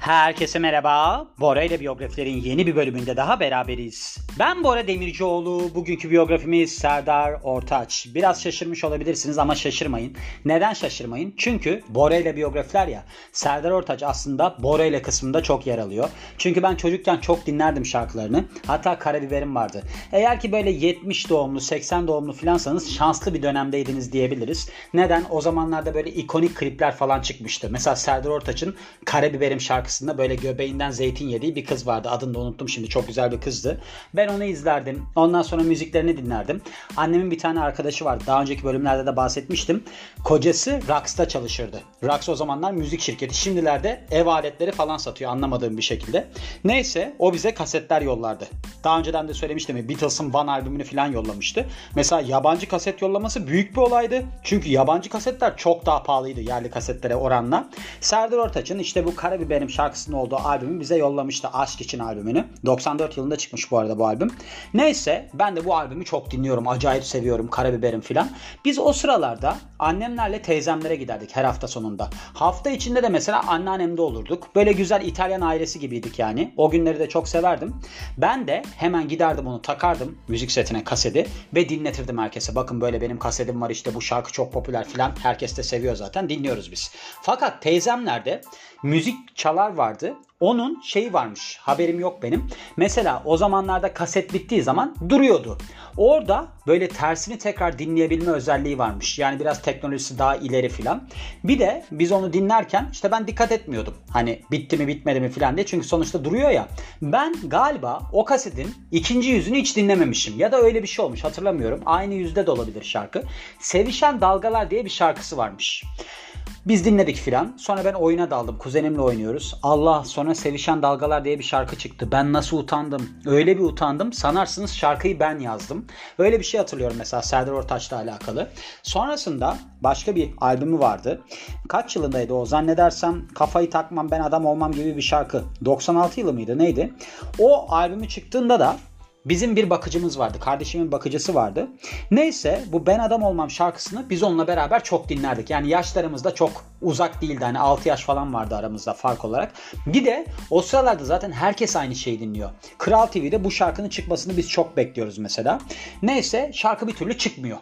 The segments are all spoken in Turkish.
Herkese merhaba. Bora ile biyografilerin yeni bir bölümünde daha beraberiz. Ben Bora Demircioğlu. Bugünkü biyografimiz Serdar Ortaç. Biraz şaşırmış olabilirsiniz ama şaşırmayın. Neden şaşırmayın? Çünkü Bora ile biyografiler ya. Serdar Ortaç aslında Bora ile kısmında çok yer alıyor. Çünkü ben çocukken çok dinlerdim şarkılarını. Hatta karabiberim vardı. Eğer ki böyle 70 doğumlu, 80 doğumlu filansanız şanslı bir dönemdeydiniz diyebiliriz. Neden? O zamanlarda böyle ikonik klipler falan çıkmıştı. Mesela Serdar Ortaç'ın Karabiberim şarkısı şarkısında böyle göbeğinden zeytin yediği bir kız vardı. Adını da unuttum şimdi. Çok güzel bir kızdı. Ben onu izlerdim. Ondan sonra müziklerini dinlerdim. Annemin bir tane arkadaşı vardı. Daha önceki bölümlerde de bahsetmiştim. Kocası Rax'ta çalışırdı. Rax o zamanlar müzik şirketi. Şimdilerde ev aletleri falan satıyor anlamadığım bir şekilde. Neyse o bize kasetler yollardı. Daha önceden de söylemiştim. Beatles'ın One albümünü falan yollamıştı. Mesela yabancı kaset yollaması büyük bir olaydı. Çünkü yabancı kasetler çok daha pahalıydı yerli kasetlere oranla. Serdar Ortaç'ın işte bu Karabiberim şarkısının olduğu albümü bize yollamıştı. Aşk için albümünü. 94 yılında çıkmış bu arada bu albüm. Neyse ben de bu albümü çok dinliyorum. Acayip seviyorum. Karabiberim filan. Biz o sıralarda annemlerle teyzemlere giderdik her hafta sonunda. Hafta içinde de mesela anneannemde olurduk. Böyle güzel İtalyan ailesi gibiydik yani. O günleri de çok severdim. Ben de hemen giderdim onu takardım müzik setine kaseti ve dinletirdim herkese. Bakın böyle benim kasetim var işte bu şarkı çok popüler filan. Herkes de seviyor zaten dinliyoruz biz. Fakat teyzemlerde müzik çalar vardı. Onun şeyi varmış. Haberim yok benim. Mesela o zamanlarda kaset bittiği zaman duruyordu. Orada böyle tersini tekrar dinleyebilme özelliği varmış. Yani biraz teknolojisi daha ileri filan. Bir de biz onu dinlerken işte ben dikkat etmiyordum. Hani bitti mi bitmedi mi filan diye. Çünkü sonuçta duruyor ya. Ben galiba o kasetin ikinci yüzünü hiç dinlememişim. Ya da öyle bir şey olmuş hatırlamıyorum. Aynı yüzde de olabilir şarkı. Sevişen Dalgalar diye bir şarkısı varmış. Biz dinledik filan. Sonra ben oyuna daldım. Kuzenimle oynuyoruz. Allah sonra Sevişen Dalgalar diye bir şarkı çıktı. Ben nasıl utandım. Öyle bir utandım. Sanarsınız şarkıyı ben yazdım. Öyle bir şey hatırlıyorum mesela Serdar Ortaç'la alakalı. Sonrasında başka bir albümü vardı. Kaç yılındaydı o? Zannedersem Kafayı Takmam Ben Adam Olmam gibi bir şarkı. 96 yılı mıydı neydi? O albümü çıktığında da Bizim bir bakıcımız vardı. Kardeşimin bakıcısı vardı. Neyse bu Ben Adam Olmam şarkısını biz onunla beraber çok dinlerdik. Yani yaşlarımız da çok uzak değildi. Hani 6 yaş falan vardı aramızda fark olarak. Bir de o sıralarda zaten herkes aynı şeyi dinliyor. Kral TV'de bu şarkının çıkmasını biz çok bekliyoruz mesela. Neyse şarkı bir türlü çıkmıyor.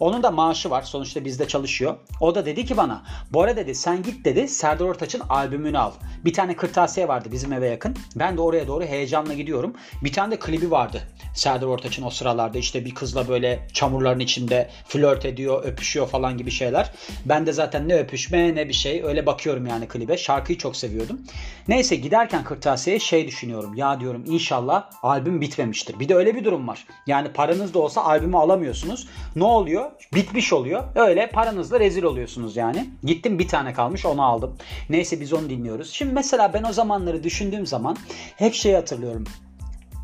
Onun da maaşı var. Sonuçta bizde çalışıyor. O da dedi ki bana Bora dedi sen git dedi Serdar Ortaç'ın albümünü al. Bir tane kırtasiye vardı bizim eve yakın. Ben de oraya doğru heyecanla gidiyorum. Bir tane de klibi vardı. Serdar Ortaç'ın o sıralarda işte bir kızla böyle çamurların içinde flört ediyor, öpüşüyor falan gibi şeyler. Ben de zaten ne öpüşme ne bir şey. Öyle bakıyorum yani klibe. Şarkıyı çok seviyordum. Neyse giderken kırtasiyeye şey düşünüyorum. Ya diyorum inşallah albüm bitmemiştir. Bir de öyle bir durum var. Yani paranız da olsa albümü alamıyorsunuz. Ne oluyor? Bitmiş oluyor. Öyle paranızla rezil oluyorsunuz yani. Gittim bir tane kalmış onu aldım. Neyse biz onu dinliyoruz. Şimdi mesela ben o zamanları düşündüğüm zaman hep şeyi hatırlıyorum.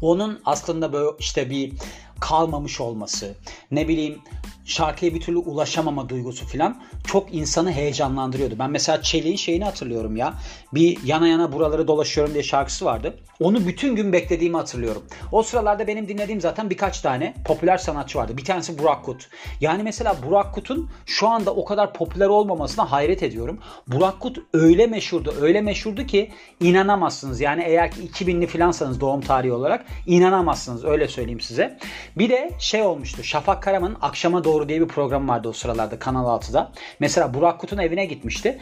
Onun aslında böyle işte bir kalmamış olması, ne bileyim şarkıya bir türlü ulaşamama duygusu falan çok insanı heyecanlandırıyordu. Ben mesela Çelik'in şeyini hatırlıyorum ya. Bir yana yana buraları dolaşıyorum diye şarkısı vardı. Onu bütün gün beklediğimi hatırlıyorum. O sıralarda benim dinlediğim zaten birkaç tane popüler sanatçı vardı. Bir tanesi Burak Kut. Yani mesela Burak Kut'un şu anda o kadar popüler olmamasına hayret ediyorum. Burak Kut öyle meşhurdu, öyle meşhurdu ki inanamazsınız. Yani eğer ki 2000'li filansanız doğum tarihi olarak inanamazsınız öyle söyleyeyim size. Bir de şey olmuştu. Şafak Karaman'ın Akşama Doğru diye bir program vardı o sıralarda Kanal 6'da. Mesela Burak Kut'un evine gitmişti.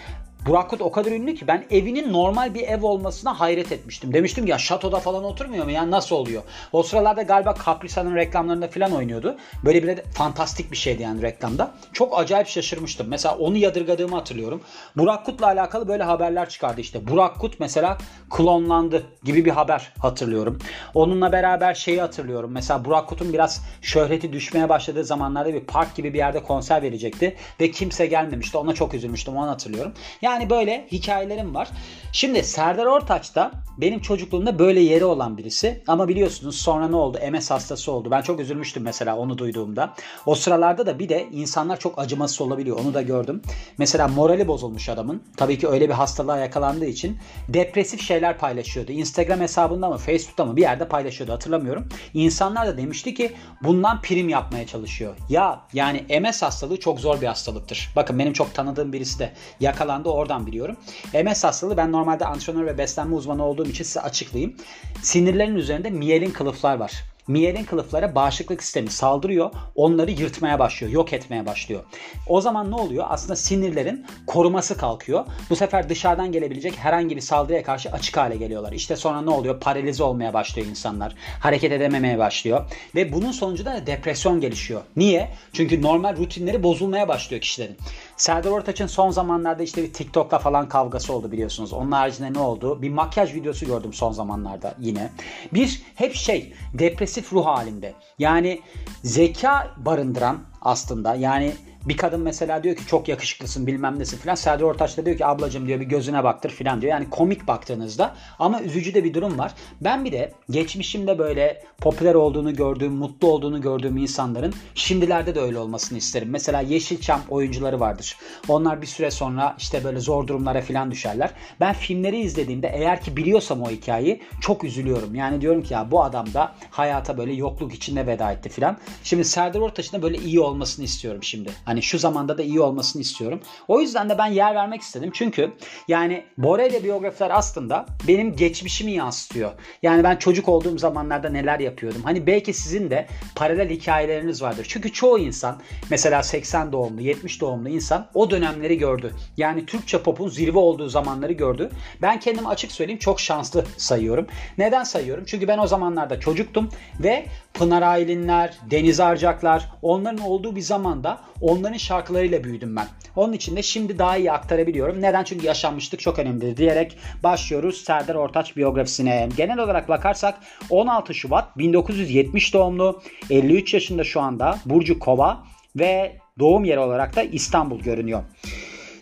Burak Kut o kadar ünlü ki ben evinin normal bir ev olmasına hayret etmiştim. Demiştim ya şatoda falan oturmuyor mu? Yani nasıl oluyor? O sıralarda galiba Caprisa'nın reklamlarında falan oynuyordu. Böyle bir de fantastik bir şeydi yani reklamda. Çok acayip şaşırmıştım. Mesela onu yadırgadığımı hatırlıyorum. Burak Kut'la alakalı böyle haberler çıkardı işte. Burak Kut mesela klonlandı gibi bir haber hatırlıyorum. Onunla beraber şeyi hatırlıyorum. Mesela Burak Kut'un biraz şöhreti düşmeye başladığı zamanlarda bir park gibi bir yerde konser verecekti. Ve kimse gelmemişti. Ona çok üzülmüştüm. Onu hatırlıyorum. Yani yani böyle hikayelerim var. Şimdi Serdar Ortaç da benim çocukluğumda böyle yeri olan birisi. Ama biliyorsunuz sonra ne oldu? MS hastası oldu. Ben çok üzülmüştüm mesela onu duyduğumda. O sıralarda da bir de insanlar çok acımasız olabiliyor. Onu da gördüm. Mesela morali bozulmuş adamın. Tabii ki öyle bir hastalığa yakalandığı için depresif şeyler paylaşıyordu. Instagram hesabında mı Facebook'ta mı bir yerde paylaşıyordu hatırlamıyorum. İnsanlar da demişti ki bundan prim yapmaya çalışıyor. Ya yani MS hastalığı çok zor bir hastalıktır. Bakın benim çok tanıdığım birisi de yakalandı. Orada oradan biliyorum. MS hastalığı ben normalde antrenör ve beslenme uzmanı olduğum için size açıklayayım. Sinirlerin üzerinde miyelin kılıflar var. Miyelin kılıflara bağışıklık sistemi saldırıyor. Onları yırtmaya başlıyor. Yok etmeye başlıyor. O zaman ne oluyor? Aslında sinirlerin koruması kalkıyor. Bu sefer dışarıdan gelebilecek herhangi bir saldırıya karşı açık hale geliyorlar. İşte sonra ne oluyor? Paralize olmaya başlıyor insanlar. Hareket edememeye başlıyor. Ve bunun sonucunda da depresyon gelişiyor. Niye? Çünkü normal rutinleri bozulmaya başlıyor kişilerin. Serdar Ortaç'ın son zamanlarda işte bir TikTok'la falan kavgası oldu biliyorsunuz. Onun haricinde ne oldu? Bir makyaj videosu gördüm son zamanlarda yine. Bir hep şey depresif ruh halinde. Yani zeka barındıran aslında yani bir kadın mesela diyor ki çok yakışıklısın bilmem nesi filan. Serdar Ortaç da diyor ki ablacım diyor bir gözüne baktır filan diyor. Yani komik baktığınızda ama üzücü de bir durum var. Ben bir de geçmişimde böyle popüler olduğunu gördüğüm, mutlu olduğunu gördüğüm insanların şimdilerde de öyle olmasını isterim. Mesela Yeşilçam oyuncuları vardır. Onlar bir süre sonra işte böyle zor durumlara filan düşerler. Ben filmleri izlediğimde eğer ki biliyorsam o hikayeyi çok üzülüyorum. Yani diyorum ki ya bu adam da hayata böyle yokluk içinde veda etti filan. Şimdi Serdar Ortaç'ın da böyle iyi olmasını istiyorum şimdi. Hani Hani şu zamanda da iyi olmasını istiyorum. O yüzden de ben yer vermek istedim. Çünkü yani Bora ile biyografiler aslında benim geçmişimi yansıtıyor. Yani ben çocuk olduğum zamanlarda neler yapıyordum. Hani belki sizin de paralel hikayeleriniz vardır. Çünkü çoğu insan mesela 80 doğumlu, 70 doğumlu insan o dönemleri gördü. Yani Türkçe popun zirve olduğu zamanları gördü. Ben kendim açık söyleyeyim çok şanslı sayıyorum. Neden sayıyorum? Çünkü ben o zamanlarda çocuktum ve Pınar Aylinler, Deniz Arcaklar onların olduğu bir zamanda onların şarkılarıyla büyüdüm ben. Onun için de şimdi daha iyi aktarabiliyorum. Neden? Çünkü yaşanmışlık çok önemlidir diyerek başlıyoruz Serdar Ortaç biyografisine. Genel olarak bakarsak 16 Şubat 1970 doğumlu 53 yaşında şu anda Burcu Kova ve doğum yeri olarak da İstanbul görünüyor.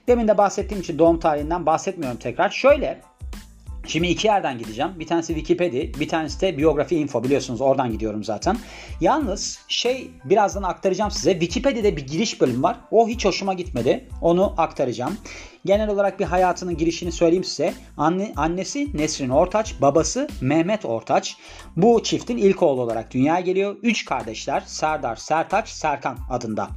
Demin de bahsettiğim için doğum tarihinden bahsetmiyorum tekrar. Şöyle Şimdi iki yerden gideceğim. Bir tanesi Wikipedia, bir tanesi de biyografi info biliyorsunuz oradan gidiyorum zaten. Yalnız şey birazdan aktaracağım size. Wikipedia'da bir giriş bölüm var. O hiç hoşuma gitmedi. Onu aktaracağım. Genel olarak bir hayatının girişini söyleyeyim size. Anne, annesi Nesrin Ortaç, babası Mehmet Ortaç. Bu çiftin ilk oğlu olarak dünyaya geliyor. Üç kardeşler Serdar, Sertaç, Serkan adında.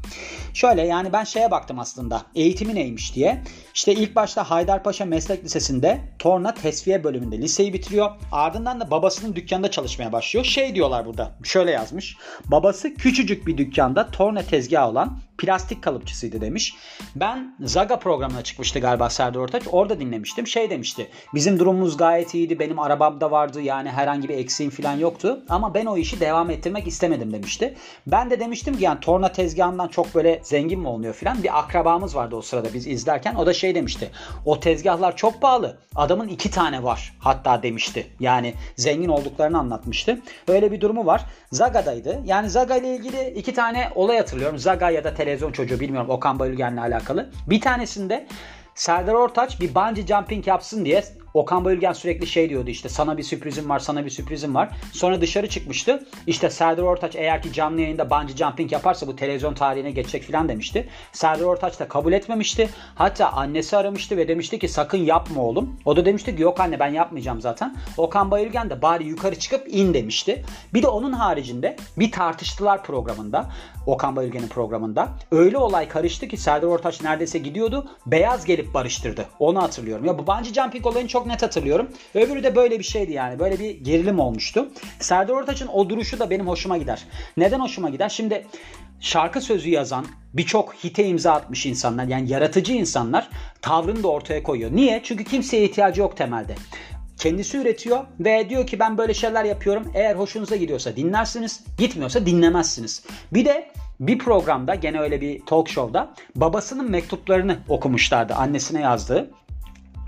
Şöyle yani ben şeye baktım aslında. Eğitimi neymiş diye. İşte ilk başta Haydarpaşa Meslek Lisesi'nde torna tesviye bölümünde liseyi bitiriyor. Ardından da babasının dükkanında çalışmaya başlıyor. Şey diyorlar burada. Şöyle yazmış. Babası küçücük bir dükkanda torna tezgahı olan plastik kalıpçısıydı demiş. Ben Zaga programına çıkmıştı galiba Serdar Ortaç. Orada dinlemiştim. Şey demişti. Bizim durumumuz gayet iyiydi. Benim arabam da vardı. Yani herhangi bir eksiğim falan yoktu. Ama ben o işi devam ettirmek istemedim demişti. Ben de demiştim ki yani torna tezgahından çok böyle zengin mi oluyor falan. Bir akrabamız vardı o sırada biz izlerken. O da şey demişti. O tezgahlar çok pahalı. Adamın iki tane var hatta demişti. Yani zengin olduklarını anlatmıştı. Öyle bir durumu var. Zaga'daydı. Yani Zaga ile ilgili iki tane olay hatırlıyorum. Zaga ya da televizyon çocuğu bilmiyorum Okan Bayülgen'le alakalı. Bir tanesinde Serdar Ortaç bir bungee jumping yapsın diye Okan Bayülgen sürekli şey diyordu işte sana bir sürprizim var sana bir sürprizim var. Sonra dışarı çıkmıştı. İşte Serdar Ortaç eğer ki canlı yayında bungee jumping yaparsa bu televizyon tarihine geçecek filan demişti. Serdar Ortaç da kabul etmemişti. Hatta annesi aramıştı ve demişti ki sakın yapma oğlum. O da demişti ki yok anne ben yapmayacağım zaten. Okan Bayülgen de bari yukarı çıkıp in demişti. Bir de onun haricinde bir tartıştılar programında. Okan Bayülgen'in programında. Öyle olay karıştı ki Serdar Ortaç neredeyse gidiyordu. Beyaz gelip barıştırdı. Onu hatırlıyorum. Ya bu bungee jumping olayını çok net hatırlıyorum. Öbürü de böyle bir şeydi yani. Böyle bir gerilim olmuştu. Serdar Ortaç'ın o duruşu da benim hoşuma gider. Neden hoşuma gider? Şimdi şarkı sözü yazan birçok hite imza atmış insanlar yani yaratıcı insanlar tavrını da ortaya koyuyor. Niye? Çünkü kimseye ihtiyacı yok temelde. Kendisi üretiyor ve diyor ki ben böyle şeyler yapıyorum. Eğer hoşunuza gidiyorsa dinlersiniz, gitmiyorsa dinlemezsiniz. Bir de bir programda gene öyle bir talk show'da babasının mektuplarını okumuşlardı annesine yazdığı.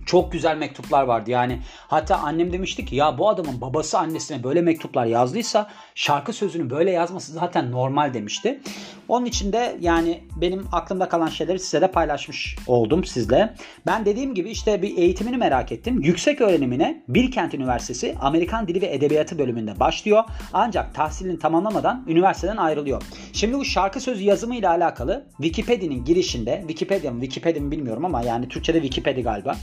Çok güzel mektuplar vardı yani. Hatta annem demişti ki ya bu adamın babası annesine böyle mektuplar yazdıysa şarkı sözünü böyle yazması zaten normal demişti. Onun için de yani benim aklımda kalan şeyleri size de paylaşmış oldum sizle. Ben dediğim gibi işte bir eğitimini merak ettim. Yüksek öğrenimine Bilkent Üniversitesi Amerikan Dili ve Edebiyatı bölümünde başlıyor. Ancak tahsilini tamamlamadan üniversiteden ayrılıyor. Şimdi bu şarkı sözü yazımı ile alakalı Wikipedia'nın girişinde Wikipedia mı Wikipedia mı bilmiyorum ama yani Türkçe'de Wikipedia galiba.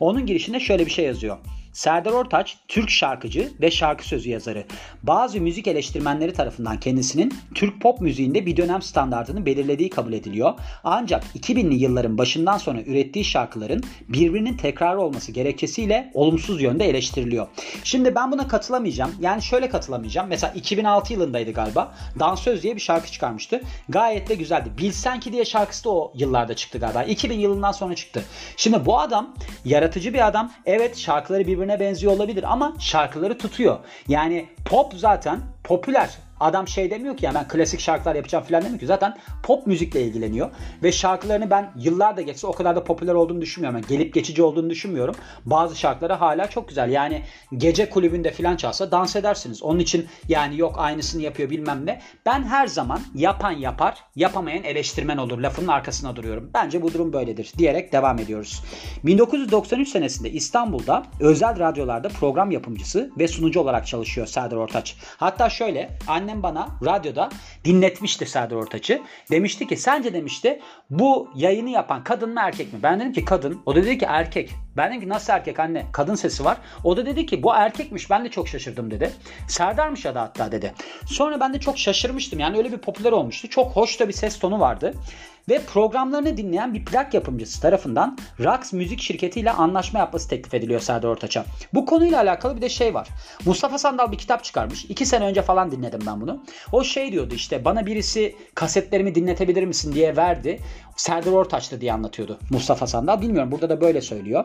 Onun girişinde şöyle bir şey yazıyor. Serdar Ortaç Türk şarkıcı ve şarkı sözü yazarı. Bazı müzik eleştirmenleri tarafından kendisinin Türk pop müziğinde bir dönem standartını belirlediği kabul ediliyor. Ancak 2000'li yılların başından sonra ürettiği şarkıların birbirinin tekrarı olması gerekçesiyle olumsuz yönde eleştiriliyor. Şimdi ben buna katılamayacağım. Yani şöyle katılamayacağım. Mesela 2006 yılındaydı galiba. Dansöz diye bir şarkı çıkarmıştı. Gayet de güzeldi. Bilsen ki diye şarkısı da o yıllarda çıktı galiba. 2000 yılından sonra çıktı. Şimdi bu adam yaratıcı bir adam. Evet şarkıları birbirine birbirine benziyor olabilir ama şarkıları tutuyor. Yani pop zaten popüler. Adam şey demiyor ki yani ben klasik şarkılar yapacağım falan demiyor ki. Zaten pop müzikle ilgileniyor. Ve şarkılarını ben yıllar da geçse o kadar da popüler olduğunu düşünmüyorum. Yani gelip geçici olduğunu düşünmüyorum. Bazı şarkıları hala çok güzel. Yani gece kulübünde falan çalsa dans edersiniz. Onun için yani yok aynısını yapıyor bilmem ne. Ben her zaman yapan yapar, yapamayan eleştirmen olur. Lafının arkasına duruyorum. Bence bu durum böyledir diyerek devam ediyoruz. 1993 senesinde İstanbul'da özel radyolarda program yapımcısı ve sunucu olarak çalışıyor Serdar Ortaç. Hatta şöyle annem bana radyoda dinletmişti Serdar Ortaç'ı. Demişti ki sence demişti bu yayını yapan kadın mı erkek mi? Ben dedim ki kadın. O da dedi ki erkek. Ben dedim ki nasıl erkek anne? Kadın sesi var. O da dedi ki bu erkekmiş ben de çok şaşırdım dedi. Serdar'mış adı hatta dedi. Sonra ben de çok şaşırmıştım. Yani öyle bir popüler olmuştu. Çok hoş da bir ses tonu vardı ve programlarını dinleyen bir plak yapımcısı tarafından Rax Müzik Şirketi ile anlaşma yapması teklif ediliyor Serdar Ortaç'a. Bu konuyla alakalı bir de şey var. Mustafa Sandal bir kitap çıkarmış. İki sene önce falan dinledim ben bunu. O şey diyordu işte bana birisi kasetlerimi dinletebilir misin diye verdi. Serdar Ortaç'tı diye anlatıyordu Mustafa Sandal. Bilmiyorum burada da böyle söylüyor.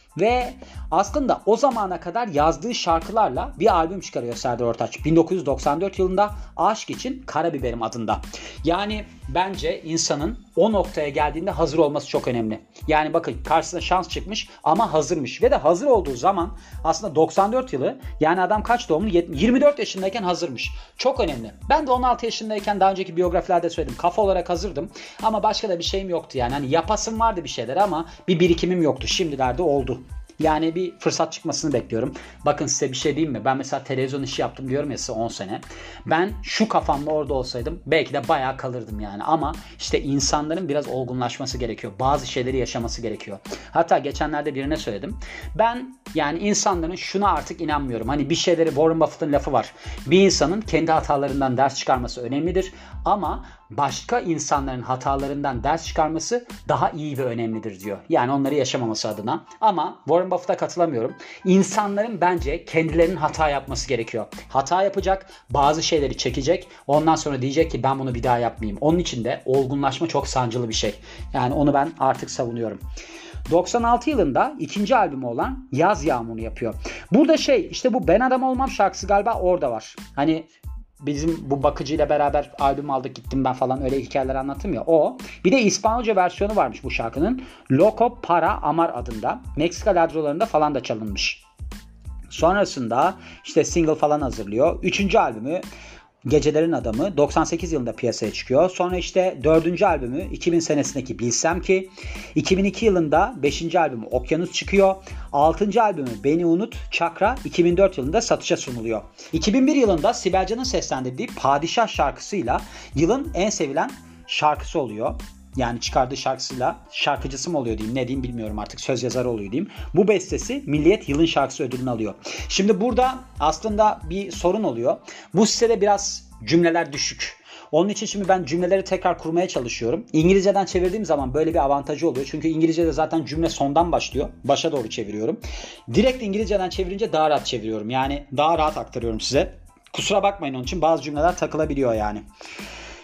Ve aslında o zamana kadar yazdığı şarkılarla bir albüm çıkarıyor Serdar Ortaç. 1994 yılında Aşk için Karabiberim adında. Yani bence insanın o noktaya geldiğinde hazır olması çok önemli. Yani bakın karşısına şans çıkmış ama hazırmış. Ve de hazır olduğu zaman aslında 94 yılı yani adam kaç doğumlu? 24 yaşındayken hazırmış. Çok önemli. Ben de 16 yaşındayken daha önceki biyografilerde söyledim. Kafa olarak hazırdım ama başka da bir şeyim yoktu yani. Hani yapasım vardı bir şeyler ama bir birikimim yoktu. Şimdilerde oldu. Yani bir fırsat çıkmasını bekliyorum. Bakın size bir şey diyeyim mi? Ben mesela televizyon işi yaptım diyorum ya size 10 sene. Ben şu kafamla orada olsaydım belki de bayağı kalırdım yani. Ama işte insanların biraz olgunlaşması gerekiyor. Bazı şeyleri yaşaması gerekiyor. Hatta geçenlerde birine söyledim. Ben yani insanların şuna artık inanmıyorum. Hani bir şeyleri Warren Buffett'ın lafı var. Bir insanın kendi hatalarından ders çıkarması önemlidir. Ama başka insanların hatalarından ders çıkarması daha iyi ve önemlidir diyor. Yani onları yaşamaması adına. Ama Warren Buffett'a katılamıyorum. İnsanların bence kendilerinin hata yapması gerekiyor. Hata yapacak, bazı şeyleri çekecek. Ondan sonra diyecek ki ben bunu bir daha yapmayayım. Onun için de olgunlaşma çok sancılı bir şey. Yani onu ben artık savunuyorum. 96 yılında ikinci albümü olan Yaz Yağmur'u yapıyor. Burada şey işte bu Ben Adam Olmam şarkısı galiba orada var. Hani bizim bu bakıcıyla beraber albüm aldık gittim ben falan öyle hikayeler anlattım ya o. Bir de İspanyolca versiyonu varmış bu şarkının. Loco Para Amar adında. Meksika ladrolarında falan da çalınmış. Sonrasında işte single falan hazırlıyor. Üçüncü albümü Gecelerin Adamı 98 yılında piyasaya çıkıyor. Sonra işte 4. albümü 2000 senesindeki Bilsem Ki. 2002 yılında 5. albümü Okyanus çıkıyor. 6. albümü Beni Unut Çakra 2004 yılında satışa sunuluyor. 2001 yılında Sibel Can'ın seslendirdiği Padişah şarkısıyla yılın en sevilen şarkısı oluyor yani çıkardığı şarkısıyla şarkıcısı mı oluyor diyeyim ne diyeyim bilmiyorum artık söz yazarı oluyor diyeyim. Bu bestesi Milliyet Yılın Şarkısı ödülünü alıyor. Şimdi burada aslında bir sorun oluyor. Bu sitede biraz cümleler düşük. Onun için şimdi ben cümleleri tekrar kurmaya çalışıyorum. İngilizceden çevirdiğim zaman böyle bir avantajı oluyor. Çünkü İngilizcede zaten cümle sondan başlıyor. Başa doğru çeviriyorum. Direkt İngilizceden çevirince daha rahat çeviriyorum. Yani daha rahat aktarıyorum size. Kusura bakmayın onun için bazı cümleler takılabiliyor yani.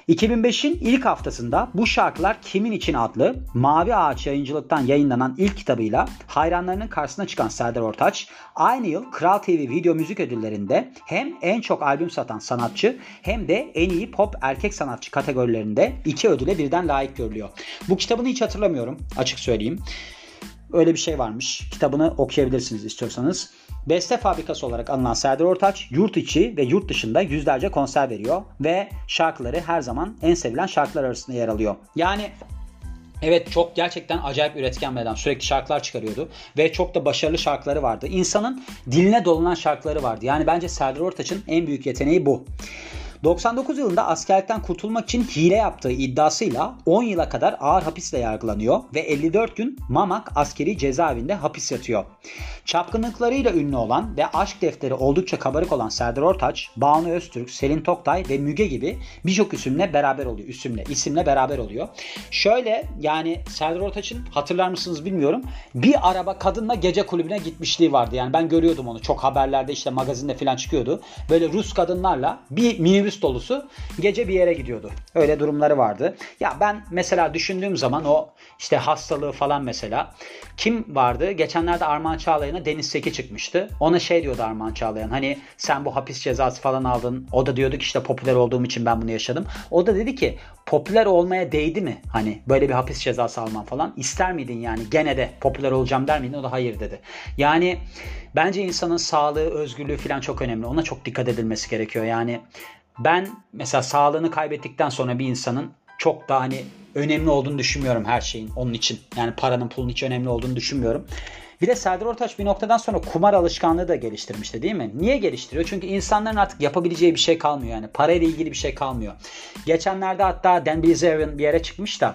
2005'in ilk haftasında Bu Şarkılar Kimin İçin adlı Mavi Ağaç yayıncılıktan yayınlanan ilk kitabıyla hayranlarının karşısına çıkan Serdar Ortaç, aynı yıl Kral TV Video Müzik Ödülleri'nde hem en çok albüm satan sanatçı hem de en iyi pop erkek sanatçı kategorilerinde iki ödüle birden layık görülüyor. Bu kitabını hiç hatırlamıyorum açık söyleyeyim. Öyle bir şey varmış. Kitabını okuyabilirsiniz istiyorsanız. Beste fabrikası olarak anılan Serdar Ortaç yurt içi ve yurt dışında yüzlerce konser veriyor ve şarkıları her zaman en sevilen şarkılar arasında yer alıyor. Yani Evet çok gerçekten acayip üretken bir adam. Sürekli şarkılar çıkarıyordu. Ve çok da başarılı şarkıları vardı. İnsanın diline dolanan şarkıları vardı. Yani bence Serdar Ortaç'ın en büyük yeteneği bu. 99 yılında askerlikten kurtulmak için hile yaptığı iddiasıyla 10 yıla kadar ağır hapisle yargılanıyor ve 54 gün Mamak askeri cezaevinde hapis yatıyor. Çapkınlıklarıyla ünlü olan ve aşk defteri oldukça kabarık olan Serdar Ortaç, Banu Öztürk, Selin Toktay ve Müge gibi birçok isimle beraber oluyor. İsimle, isimle beraber oluyor. Şöyle yani Serdar Ortaç'ın hatırlar mısınız bilmiyorum. Bir araba kadınla gece kulübüne gitmişliği vardı. Yani ben görüyordum onu. Çok haberlerde işte magazinde falan çıkıyordu. Böyle Rus kadınlarla bir minibüs dolusu gece bir yere gidiyordu. Öyle durumları vardı. Ya ben mesela düşündüğüm zaman o işte hastalığı falan mesela kim vardı? Geçenlerde Armağan Çağlayan'a Deniz Seki çıkmıştı. Ona şey diyordu Armağan Çağlayan. Hani sen bu hapis cezası falan aldın. O da diyordu ki işte popüler olduğum için ben bunu yaşadım. O da dedi ki popüler olmaya değdi mi? Hani böyle bir hapis cezası alman falan. İster miydin yani gene de popüler olacağım der miydin? O da hayır dedi. Yani bence insanın sağlığı, özgürlüğü falan çok önemli. Ona çok dikkat edilmesi gerekiyor. Yani ben mesela sağlığını kaybettikten sonra bir insanın çok da hani önemli olduğunu düşünmüyorum her şeyin onun için. Yani paranın pulun hiç önemli olduğunu düşünmüyorum. Bir de Serdar Ortaç bir noktadan sonra kumar alışkanlığı da geliştirmişti değil mi? Niye geliştiriyor? Çünkü insanların artık yapabileceği bir şey kalmıyor yani. Parayla ilgili bir şey kalmıyor. Geçenlerde hatta Dan Bilzerian bir yere çıkmış da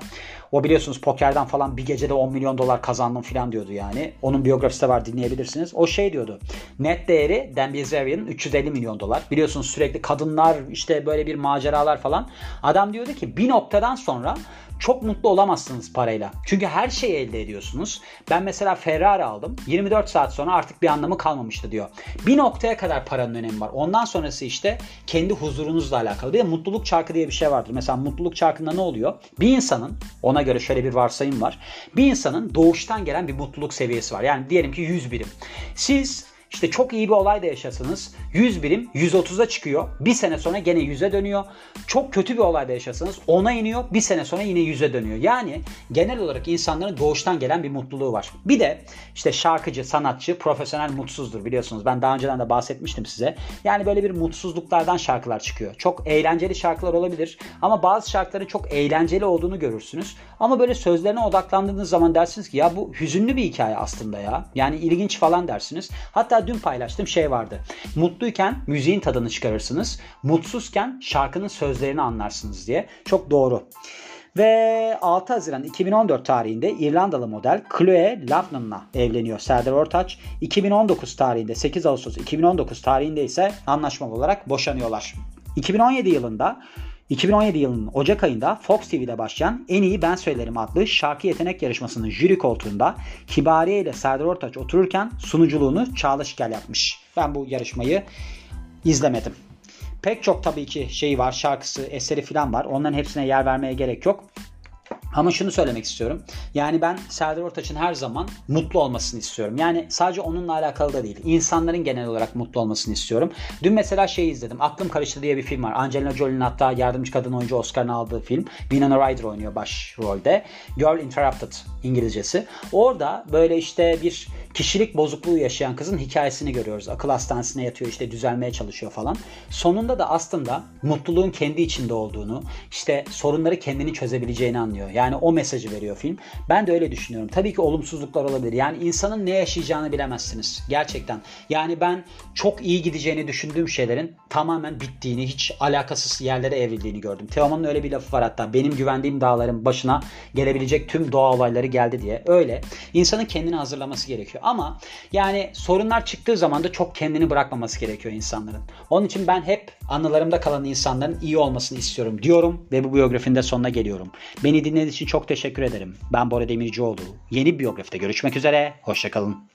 o biliyorsunuz pokerden falan bir gecede 10 milyon dolar kazandım falan diyordu yani. Onun biyografisi de var dinleyebilirsiniz. O şey diyordu. Net değeri Dan Bilzerian'ın 350 milyon dolar. Biliyorsunuz sürekli kadınlar işte böyle bir maceralar falan. Adam diyordu ki bir noktadan sonra çok mutlu olamazsınız parayla. Çünkü her şeyi elde ediyorsunuz. Ben mesela Ferrari aldım. 24 saat sonra artık bir anlamı kalmamıştı diyor. Bir noktaya kadar paranın önemi var. Ondan sonrası işte kendi huzurunuzla alakalı. Bir de mutluluk çarkı diye bir şey vardır. Mesela mutluluk çarkında ne oluyor? Bir insanın ona göre şöyle bir varsayım var. Bir insanın doğuştan gelen bir mutluluk seviyesi var. Yani diyelim ki 100 birim. Siz işte çok iyi bir olay da yaşasınız. 100 birim 130'a çıkıyor. Bir sene sonra gene 100'e dönüyor. Çok kötü bir olay da yaşasınız 10'a iniyor. Bir sene sonra yine 100'e dönüyor. Yani genel olarak insanların doğuştan gelen bir mutluluğu var. Bir de işte şarkıcı, sanatçı, profesyonel mutsuzdur biliyorsunuz. Ben daha önceden de bahsetmiştim size. Yani böyle bir mutsuzluklardan şarkılar çıkıyor. Çok eğlenceli şarkılar olabilir. Ama bazı şarkıların çok eğlenceli olduğunu görürsünüz. Ama böyle sözlerine odaklandığınız zaman dersiniz ki ya bu hüzünlü bir hikaye aslında ya. Yani ilginç falan dersiniz. Hatta dün paylaştığım şey vardı. Mutluyken müziğin tadını çıkarırsınız. Mutsuzken şarkının sözlerini anlarsınız diye. Çok doğru. Ve 6 Haziran 2014 tarihinde İrlandalı model Chloe Lavnan'la evleniyor Serdar Ortaç. 2019 tarihinde 8 Ağustos 2019 tarihinde ise anlaşmalı olarak boşanıyorlar. 2017 yılında 2017 yılının Ocak ayında Fox TV'de başlayan En İyi Ben Söylerim adlı şarkı yetenek yarışmasının jüri koltuğunda Hibariye ile Serdar Ortaç otururken sunuculuğunu Çağla Şikel yapmış. Ben bu yarışmayı izlemedim. Pek çok tabii ki şey var, şarkısı, eseri falan var. Onların hepsine yer vermeye gerek yok. Ama şunu söylemek istiyorum. Yani ben Serdar Ortaç'ın her zaman mutlu olmasını istiyorum. Yani sadece onunla alakalı da değil. İnsanların genel olarak mutlu olmasını istiyorum. Dün mesela şey izledim. Aklım Karıştı diye bir film var. Angelina Jolie'nin hatta yardımcı kadın oyuncu Oscar'ını aldığı film. Winona Ryder oynuyor başrolde. Girl Interrupted İngilizcesi. Orada böyle işte bir kişilik bozukluğu yaşayan kızın hikayesini görüyoruz. Akıl hastanesine yatıyor işte düzelmeye çalışıyor falan. Sonunda da aslında mutluluğun kendi içinde olduğunu, işte sorunları kendini çözebileceğini anlıyor. Yani o mesajı veriyor film. Ben de öyle düşünüyorum. Tabii ki olumsuzluklar olabilir. Yani insanın ne yaşayacağını bilemezsiniz. Gerçekten. Yani ben çok iyi gideceğini düşündüğüm şeylerin tamamen bittiğini, hiç alakasız yerlere evrildiğini gördüm. Teoman'ın öyle bir lafı var hatta. Benim güvendiğim dağların başına gelebilecek tüm doğa olayları geldi diye. Öyle. İnsanın kendini hazırlaması gerekiyor. Ama yani sorunlar çıktığı zaman da çok kendini bırakmaması gerekiyor insanların. Onun için ben hep anılarımda kalan insanların iyi olmasını istiyorum diyorum ve bu biyografinin de sonuna geliyorum. Beni dinlediğiniz için çok teşekkür ederim. Ben Bora Demircioğlu. Yeni biyografide görüşmek üzere. Hoşçakalın.